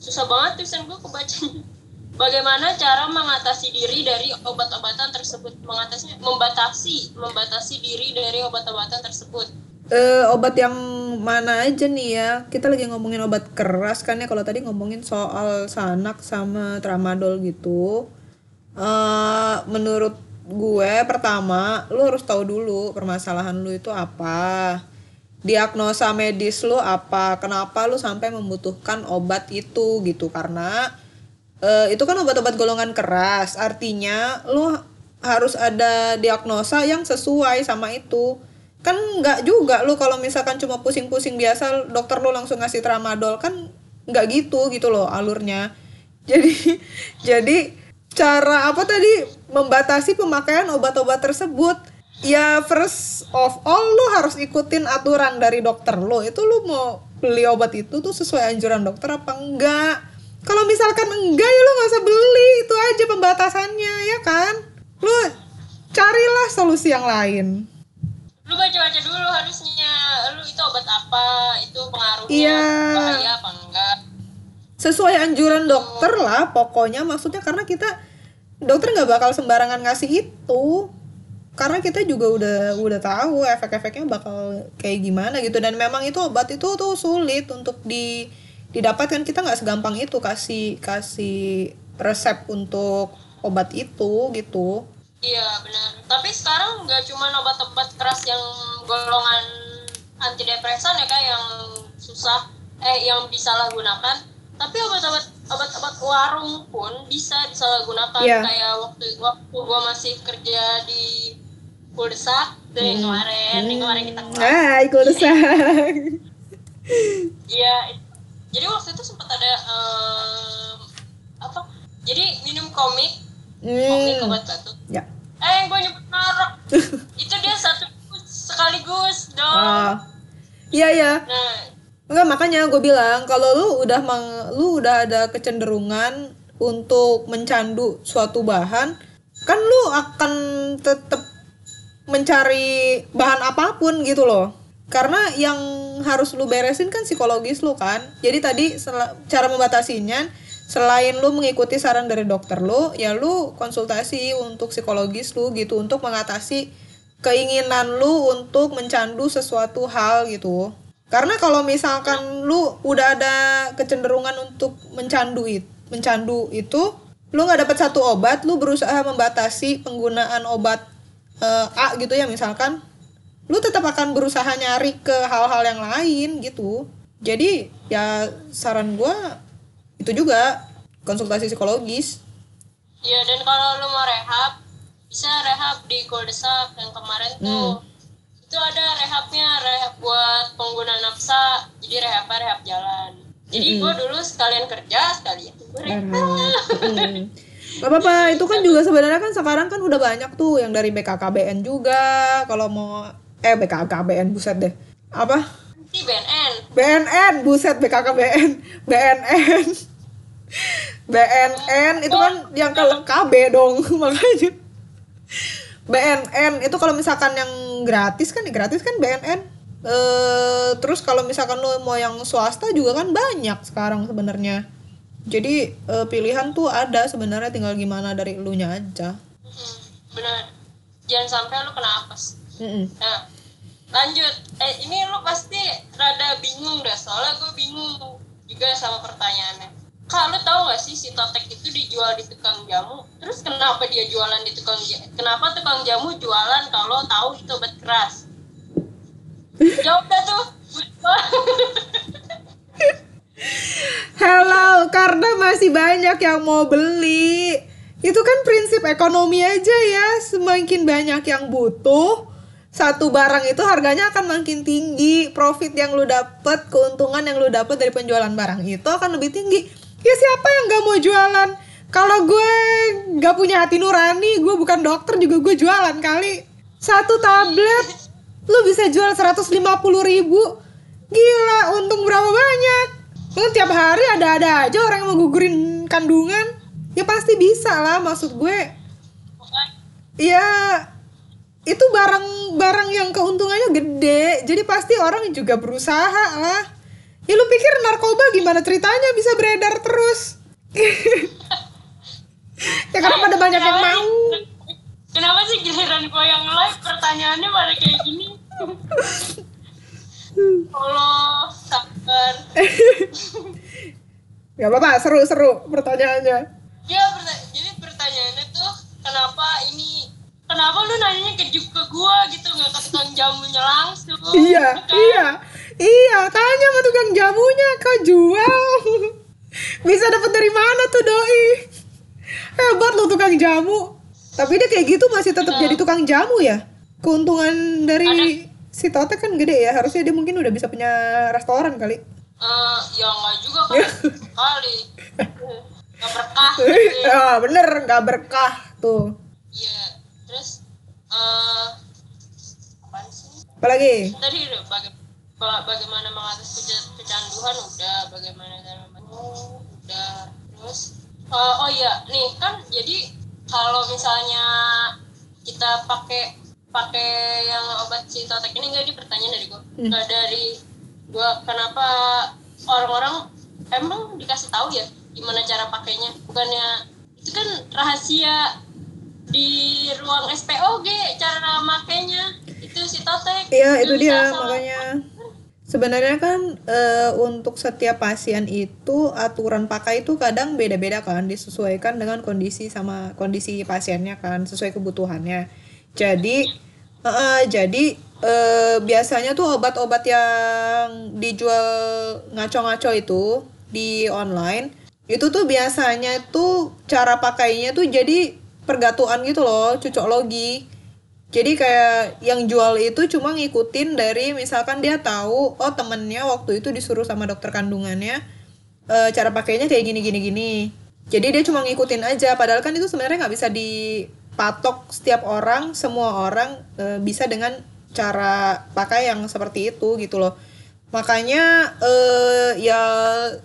Susah banget tulisan gue kebacanya. Bagaimana cara mengatasi diri dari obat-obatan tersebut? Mengatasi, membatasi, membatasi diri dari obat-obatan tersebut. Eh, obat yang mana aja nih ya? Kita lagi ngomongin obat keras kan ya? Kalau tadi ngomongin soal sanak sama tramadol gitu. Eh menurut gue pertama lu harus tahu dulu permasalahan lu itu apa. Diagnosa medis lu apa? Kenapa lu sampai membutuhkan obat itu gitu? Karena eh, itu kan obat-obat golongan keras. Artinya lu harus ada diagnosa yang sesuai sama itu. Kan nggak juga lu kalau misalkan cuma pusing-pusing biasa dokter lu langsung ngasih tramadol. Kan nggak gitu gitu loh alurnya. Jadi jadi cara apa tadi? Membatasi pemakaian obat-obat tersebut. Ya first of all lu harus ikutin aturan dari dokter lu itu lu mau beli obat itu tuh sesuai anjuran dokter apa enggak kalau misalkan enggak ya lu nggak usah beli. Itu aja pembatasannya ya kan? Lu carilah solusi yang lain. Lu baca-baca dulu harusnya. Lu itu obat apa? Itu pengaruhnya Iya. bahaya apa enggak? Sesuai anjuran dokter lah pokoknya. Maksudnya karena kita dokter nggak bakal sembarangan ngasih itu. Karena kita juga udah udah tahu efek-efeknya bakal kayak gimana gitu. Dan memang itu obat itu tuh sulit untuk di didapatkan kita nggak segampang itu kasih kasih resep untuk obat itu gitu. Iya benar. Tapi sekarang nggak cuma obat-obat keras yang golongan antidepresan ya kak yang susah eh yang disalahgunakan. Tapi obat-obat obat-obat warung pun bisa disalahgunakan. Iya. kayak waktu waktu gua masih kerja di Pulsa tuh yang kemarin yang kemarin kita keluar ah ikut Iya, jadi waktu itu sempat ada em, apa? Jadi minum komik, komik hmm. obat batuk. ya Eh, gue nyebut merek. itu dia satu sekaligus dong. Ah. iya iya Nah, Enggak makanya gue bilang kalau lu udah mang, lu udah ada kecenderungan untuk mencandu suatu bahan, kan lu akan tetap mencari bahan apa pun gitu loh. Karena yang harus lu beresin kan psikologis lu kan. Jadi tadi cara membatasinya selain lu mengikuti saran dari dokter lu, ya lu konsultasi untuk psikologis lu gitu untuk mengatasi keinginan lu untuk mencandu sesuatu hal gitu. Karena kalau misalkan lu udah ada kecenderungan untuk mencandu it, mencandu itu, lu nggak dapat satu obat, lu berusaha membatasi penggunaan obat eh, A gitu ya misalkan, lu tetap akan berusaha nyari ke hal-hal yang lain gitu. Jadi ya saran gua itu juga konsultasi psikologis. iya dan kalau lu mau rehab, bisa rehab di Kuldesak yang kemarin tuh. Itu ada rehabnya, rehab buat pengguna nafsa. Jadi rehabnya rehab jalan. Jadi gue dulu sekalian kerja, sekalian gue rehab. Hmm. Gak apa-apa, itu kan juga sebenarnya kan sekarang kan udah banyak tuh yang dari BKKBN juga. Kalau mau eh BKKBN buset deh. Apa? Di BNN. BNN buset BKKBN. BNN. BNN itu kan yang ke KB dong makanya. BNN itu kalau misalkan yang gratis kan gratis kan BNN. Eh terus kalau misalkan lo mau yang swasta juga kan banyak sekarang sebenarnya. Jadi eh, pilihan tuh ada sebenarnya tinggal gimana dari elunya aja. Mm, bener. Jangan sampai lu kena apes. Mm-mm. Nah, lanjut. Eh, ini lu pasti rada bingung dah, soalnya gue bingung juga sama pertanyaannya. Kak, lu tahu gak sih si Totek itu dijual di tukang jamu? Terus kenapa dia jualan di tukang jamu? Kenapa tukang jamu jualan kalau tahu itu obat keras? Jawab dah tuh. Hello, karena masih banyak yang mau beli. Itu kan prinsip ekonomi aja ya. Semakin banyak yang butuh, satu barang itu harganya akan makin tinggi. Profit yang lu dapet, keuntungan yang lu dapet dari penjualan barang itu akan lebih tinggi. Ya siapa yang gak mau jualan? Kalau gue gak punya hati nurani, gue bukan dokter juga gue jualan kali. Satu tablet, lu bisa jual 150 ribu. Gila, untung berapa banyak? Lu tiap hari ada-ada aja orang yang mau gugurin kandungan. Ya pasti bisa lah, maksud gue. Ya, itu barang-barang yang keuntungannya gede. Jadi pasti orang juga berusaha lah. Ya lu pikir narkoba gimana ceritanya bisa beredar terus? ya karena pada banyak yang mau. Kenapa sih giliran gue yang live pertanyaannya pada kayak gini? Allah, sabar. Gak apa-apa, seru-seru pertanyaannya. Ya, perta- jadi pertanyaannya tuh kenapa ini kenapa lu nanyanya ke Juk ke gua gitu nggak ke tukang jamunya langsung? Iya, Kan? iya, iya. Tanya sama tukang jamunya, kau jual. Bisa dapat dari mana tuh doi? Hebat lo tukang jamu. Tapi dia kayak gitu masih tetap jadi tukang jamu ya. Keuntungan dari si Totek kan gede ya. Harusnya dia mungkin udah bisa punya restoran kali. Eh, ya nggak juga kan kali. Nggak berkah. gitu. ah, bener, nggak berkah tuh. Iya. Eh apa sih? Apalagi? Tadi udah baga- ba- bagaimana mengatasi keca- kecanduan udah, bagaimana cara oh, udah. Terus eh, oh iya, nih kan jadi kalau misalnya kita pakai pakai yang obat sitotek ini enggak di pertanyaan dari gue nggak dari gue kenapa orang-orang emang dikasih tahu ya gimana cara pakainya bukannya itu kan rahasia di ruang SPOG cara makainya itu sitotek Iya, itu dia makanya. Sebenarnya kan eh, untuk setiap pasien itu aturan pakai itu kadang beda-beda kan, disesuaikan dengan kondisi sama kondisi pasiennya kan, sesuai kebutuhannya. Jadi, eh, eh, jadi eh, biasanya tuh obat-obat yang dijual ngaco-ngaco itu di online, itu tuh biasanya tuh cara pakainya tuh jadi pergatuan gitu loh, cocok logi. Jadi kayak yang jual itu cuma ngikutin dari misalkan dia tahu oh temennya waktu itu disuruh sama dokter kandungannya eh, cara pakainya kayak gini gini gini. Jadi dia cuma ngikutin aja padahal kan itu sebenarnya nggak bisa dipatok setiap orang semua orang eh, bisa dengan cara pakai yang seperti itu gitu loh. Makanya eh ya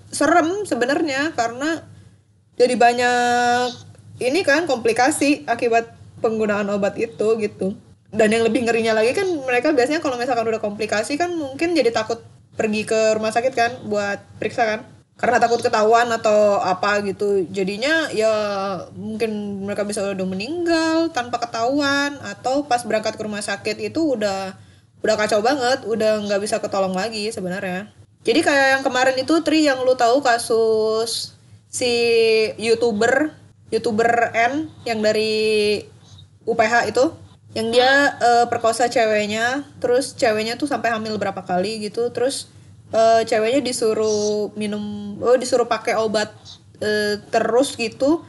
serem sebenarnya karena jadi banyak ini kan komplikasi akibat penggunaan obat itu gitu. Dan yang lebih ngerinya lagi kan mereka biasanya kalau misalkan udah komplikasi kan mungkin jadi takut pergi ke rumah sakit kan buat periksa kan. Karena takut ketahuan atau apa gitu. Jadinya ya mungkin mereka bisa udah meninggal tanpa ketahuan atau pas berangkat ke rumah sakit itu udah udah kacau banget udah nggak bisa ketolong lagi sebenarnya. Jadi kayak yang kemarin itu Tri yang lu tahu kasus si youtuber youtuber N yang dari UPH itu yang dia eh, perkosa ceweknya terus ceweknya tuh sampai hamil berapa kali gitu terus eh, ceweknya disuruh minum oh disuruh pakai obat eh, terus gitu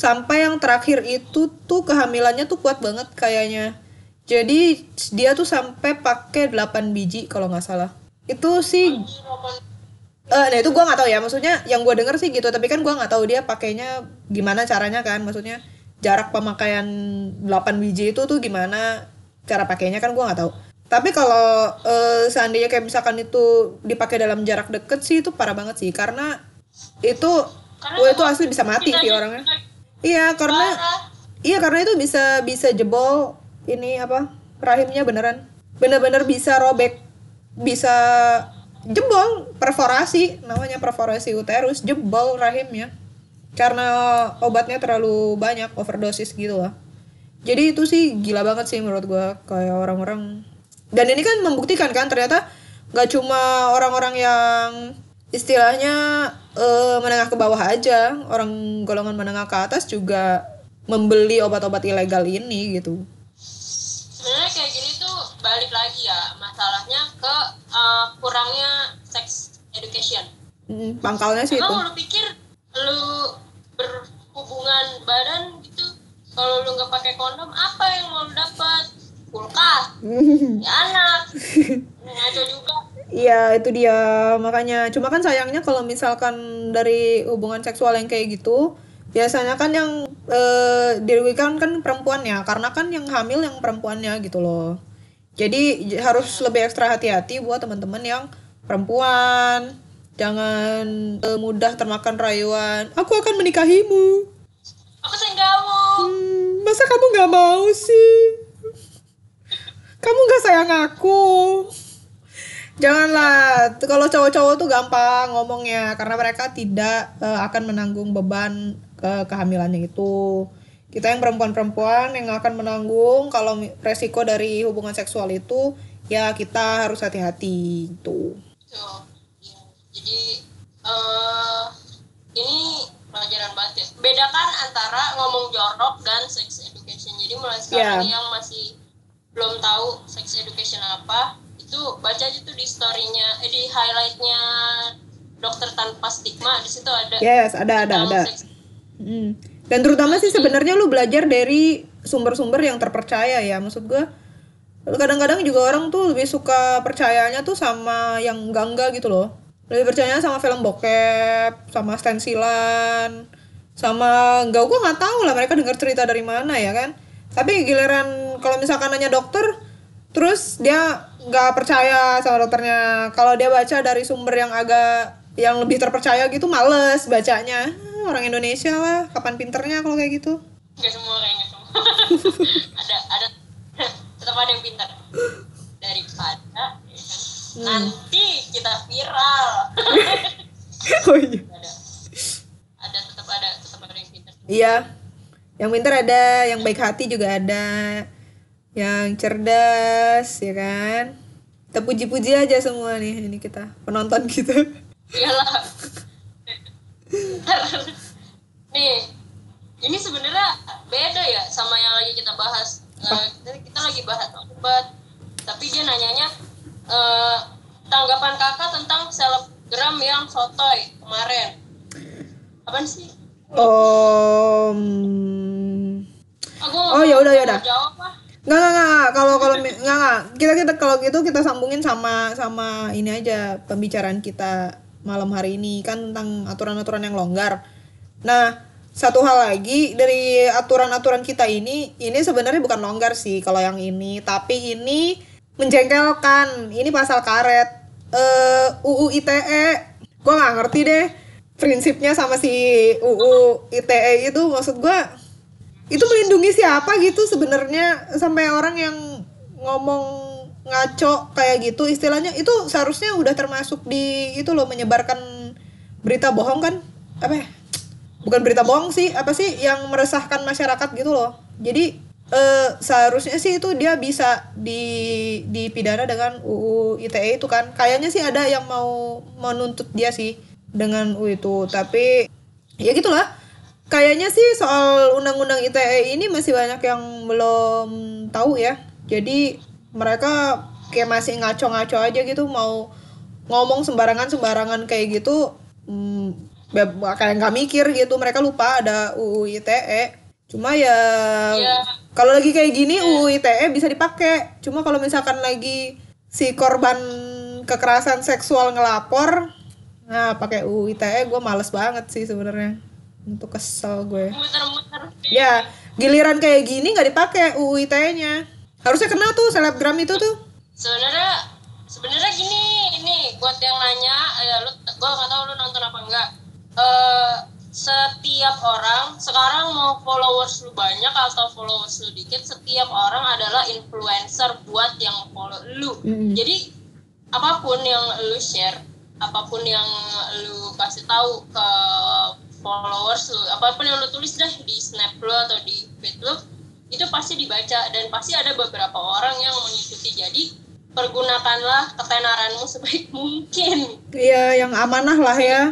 sampai yang terakhir itu tuh kehamilannya tuh kuat banget kayaknya. Jadi dia tuh sampai pakai 8 biji kalau nggak salah. Itu sih Eh, nah itu gua nggak tahu ya. Maksudnya yang gua denger sih gitu. Tapi kan gua nggak tahu dia pakainya gimana caranya kan. Maksudnya jarak pemakaian 8 biji itu tuh gimana cara pakainya kan gua nggak tahu. Tapi kalau eh, seandainya kayak misalkan itu dipakai dalam jarak deket sih itu parah banget sih. Karena itu Karena gua itu asli bisa mati sih orangnya. iya karena Parah. iya karena itu bisa bisa jebol ini apa rahimnya beneran. Bener-bener bisa robek bisa jebol perforasi namanya perforasi uterus jebol rahimnya karena obatnya terlalu banyak overdosis gitu lah. Jadi itu sih gila banget sih menurut gua kayak orang-orang. Dan ini kan membuktikan kan ternyata nggak cuma orang-orang yang istilahnya eh, menengah ke bawah aja orang golongan menengah ke atas juga membeli obat-obat ilegal ini gitu. Sebenarnya kayak gini tuh balik lagi ya masalahnya ke uh, kurangnya sex education. Mm, pangkalnya sih itu. Emang lu pikir lu berhubungan badan gitu kalau lu nggak pakai kondom apa yang mau lu dapat? Kulkas ya anak ngaco juga. Iya itu dia. Makanya cuma kan sayangnya kalau misalkan dari hubungan seksual yang kayak gitu biasanya kan yang eh, dirugikan kan perempuannya karena kan yang hamil yang perempuannya gitu loh jadi harus lebih ekstra hati-hati buat teman-teman yang perempuan. Jangan eh, mudah termakan rayuan. Aku akan menikahimu. Aku sayang kamu. Hmm, masa kamu nggak mau sih? Kamu nggak sayang aku. Janganlah, kalau cowok-cowok tuh gampang ngomongnya karena mereka tidak eh, akan menanggung beban ke kehamilannya itu. Kita yang perempuan-perempuan yang akan menanggung kalau resiko dari hubungan seksual itu ya kita harus hati-hati gitu. Tuh, iya. Jadi eh ini pelajaran banget ya. Bedakan antara ngomong jorok dan sex education. Jadi mulai sekarang Iya. yang masih belum tahu sex education apa, itu baca aja tuh di storynya, eh, di highlightnya dokter tanpa stigma. Di situ ada Yes, ada ada ada. sex Hmm. Dan terutama sih sebenarnya lu belajar dari sumber-sumber yang terpercaya ya. Maksud gua kadang-kadang juga orang tuh lebih suka percayanya tuh sama yang enggak-enggak gitu loh. Lebih percayanya sama film bokep, sama stensilan, sama enggak gua nggak tahu lah mereka dengar cerita dari mana ya kan. Tapi giliran kalau misalkan nanya dokter terus dia nggak percaya sama dokternya. Kalau dia baca dari sumber yang agak yang lebih terpercaya gitu males bacanya. Ah, Orang Indonesia lah, kapan pinternya kalau kayak gitu? Gak semua kayaknya semua. ada ada tetap ada yang pintar daripada ya kan, nanti kita viral oh iya ada ada tetap ada tetap ada yang pintar Iya. Yang pintar ada, yang baik hati juga ada. Yang cerdas, ya kan? Kita puji-puji aja semua nih ini kita, penonton kita. iyalah nih ini sebenarnya beda ya sama yang lagi kita bahas. Eh, kita lagi bahas obat tapi dia nanyanya eh, tanggapan kakak tentang selebgram yang sotoy kemarin. Apaan sih? Om. aku Oh, ya udah, ya udah. ah Nggak, nggak, nggak, kalau kalau nggak, nggak. Kita kita kalau gitu kita sambungin sama sama ini aja pembicaraan kita malam hari ini kan tentang aturan-aturan yang longgar. Nah, satu hal lagi dari aturan-aturan kita ini, ini sebenarnya bukan longgar sih kalau yang ini, tapi ini menjengkelkan. Ini pasal karet. Eh UU ITE, gue nggak ngerti deh prinsipnya sama si UU ITE itu maksud gue itu melindungi siapa gitu sebenarnya sampai orang yang ngomong ngaco kayak gitu istilahnya itu seharusnya udah termasuk di itu loh menyebarkan berita bohong kan? Apa ya? bukan berita bohong sih apa sih yang meresahkan masyarakat gitu loh. Jadi eh, seharusnya sih itu dia bisa di dipidana dengan UU ITE itu kan. Kayaknya sih ada yang mau menuntut dia sih dengan UU itu. Tapi ya gitulah. Kayaknya sih soal undang-undang ITE ini masih banyak yang belum tahu ya. Jadi mereka kayak masih ngaco-ngaco aja gitu mau ngomong sembarangan sembarangan kayak gitu hmm, be- kayak nggak mikir gitu. Mereka lupa ada UU ITE cuma ya Iya. kalau lagi kayak gini UU ITE bisa dipakai. Cuma kalau misalkan lagi si korban kekerasan seksual ngelapor nah pakai UU ITE gue males banget sih sebenarnya. Untuk kesel gue. Muter-muter ya giliran kayak gini nggak dipakai UU ITE-nya harusnya kena tuh selebgram itu tuh. Sebenarnya sebenarnya gini ini buat yang nanya ya lu gua nggak tahu lu nonton apa enggak. Eh setiap orang sekarang mau followers lu banyak atau followers lu dikit setiap orang adalah influencer buat yang follow lu. Mm-mm. jadi apa pun yang lu share apa pun yang lu kasih tahu ke followers lu apa pun yang lu tulis deh di snap lu atau di feed lu itu pasti dibaca dan pasti ada beberapa orang yang mengikuti. Jadi pergunakanlah ketenaranmu sebaik mungkin. Iya yang amanah lah ya.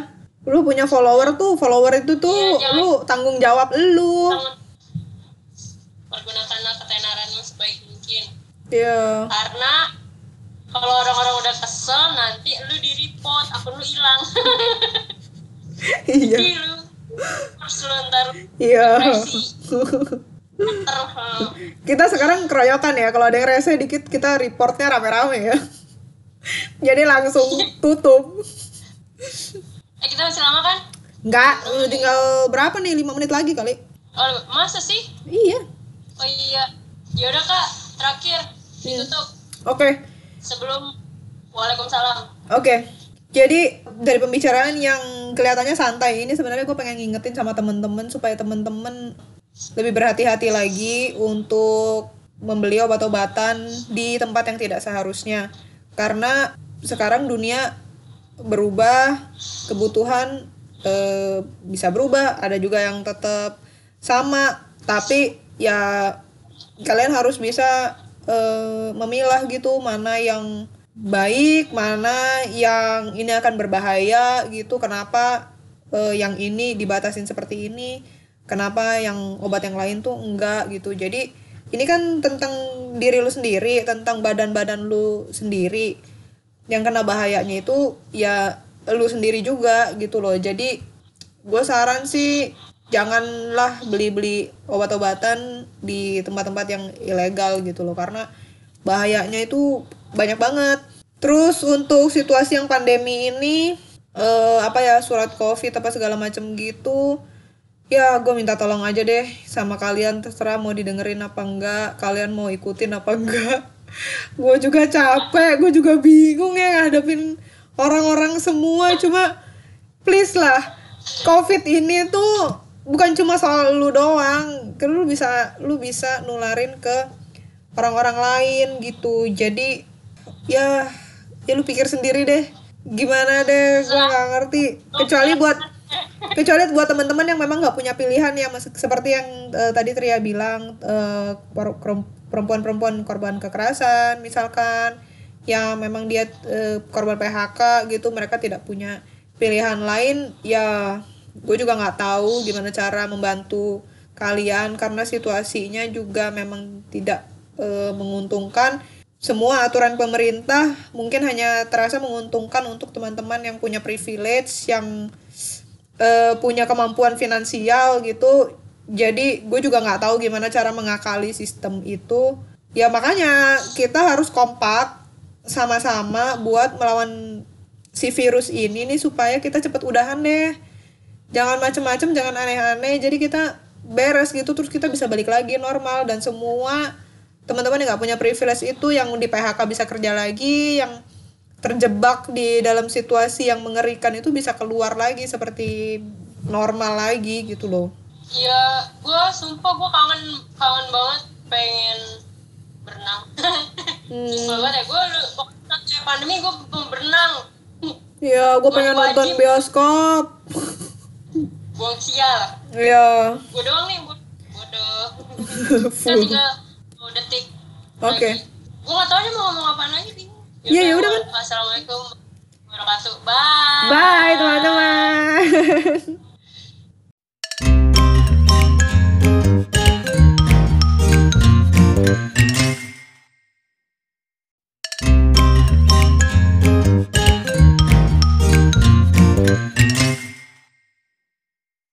Lu punya follower tuh follower itu tuh Iya, jangan- lu tanggung jawab lu. Pergunakanlah ketenaranmu sebaik mungkin. Iya. Karena kalau orang-orang udah kesel nanti lu di report akun lu hilang. Iya. Jadi lu terus lu ntar iya kita sekarang keroyokan ya kalau ada yang rese dikit kita reportnya rame-rame ya. Jadi langsung tutup. Eh kita masih lama kan? Nggak tinggal berapa nih? Lima menit lagi kali. Oh, masa sih? Iya. Oh iya. Yaudah kak. Terakhir. Ditutup. Oke. Sebelum waalaikumsalam. Oke, jadi dari pembicaraan yang kelihatannya santai ini sebenarnya gue pengen ngingetin sama temen-temen supaya temen-temen lebih berhati-hati lagi untuk membeli obat-obatan di tempat yang tidak seharusnya. Karena sekarang dunia berubah, kebutuhan eh, bisa berubah, ada juga yang tetap sama, tapi ya kalian harus bisa eh, memilah gitu mana yang baik, mana yang ini akan berbahaya gitu. Kenapa eh, yang ini dibatasin seperti ini? Kenapa yang obat yang lain tuh enggak gitu. Jadi ini kan tentang diri lu sendiri, tentang badan-badan lu sendiri. Yang kena bahayanya itu ya lu sendiri juga gitu loh. Jadi gue saran sih janganlah beli-beli obat-obatan di tempat-tempat yang ilegal gitu loh karena bahayanya itu banyak banget. Terus untuk situasi yang pandemi ini eh, apa ya surat covid apa segala macem gitu ya gue minta tolong aja deh sama kalian. Terserah mau didengerin apa enggak kalian mau ikutin apa enggak. Gue juga capek gue juga bingung ya ngadepin orang-orang semua. Cuma please lah covid ini tuh bukan cuma soal lu doang. Kan lu bisa lu bisa nularin ke orang-orang lain gitu. Jadi ya ya lu pikir sendiri deh. Gimana deh? Gue nggak ngerti. Kecuali buat kecuali buat teman-teman yang memang nggak punya pilihan ya mas seperti yang eh, tadi Tria bilang perum- perempuan-perempuan korban kekerasan misalkan yang memang dia eh, korban PHK gitu mereka tidak punya pilihan lain ya gue juga nggak tahu gimana cara membantu kalian karena situasinya juga memang tidak eh, menguntungkan. Semua aturan pemerintah mungkin hanya terasa menguntungkan untuk teman-teman yang punya privilege yang eh, punya kemampuan finansial gitu jadi gue juga nggak tahu gimana cara mengakali sistem itu. Ya makanya kita harus kompak sama-sama buat melawan si virus ini nih supaya kita cepet udahan deh. Jangan macem-macem jangan aneh-aneh. Jadi kita beres gitu terus kita bisa balik lagi normal. Dan semua teman-teman yang nggak punya privilege itu yang di PHK bisa kerja lagi yang terjebak di dalam situasi yang mengerikan itu bisa keluar lagi seperti normal lagi gitu loh Iya, gue sumpah gue kangen kangen banget pengen berenang. Sumpah banget ya, gue waktu pandemi gue berenang. ya gue pengen Wajib. nonton bioskop Buang sial. ya Gue doang nih, gue bodoh. Full. tinggal 10 detik. Oke. Gue gak tau nih mau ngomong apaan lagi nih. Iya, ya udah, kan. Assalamualaikum warahmatullahi wabarakatuh. Bye. bye teman-teman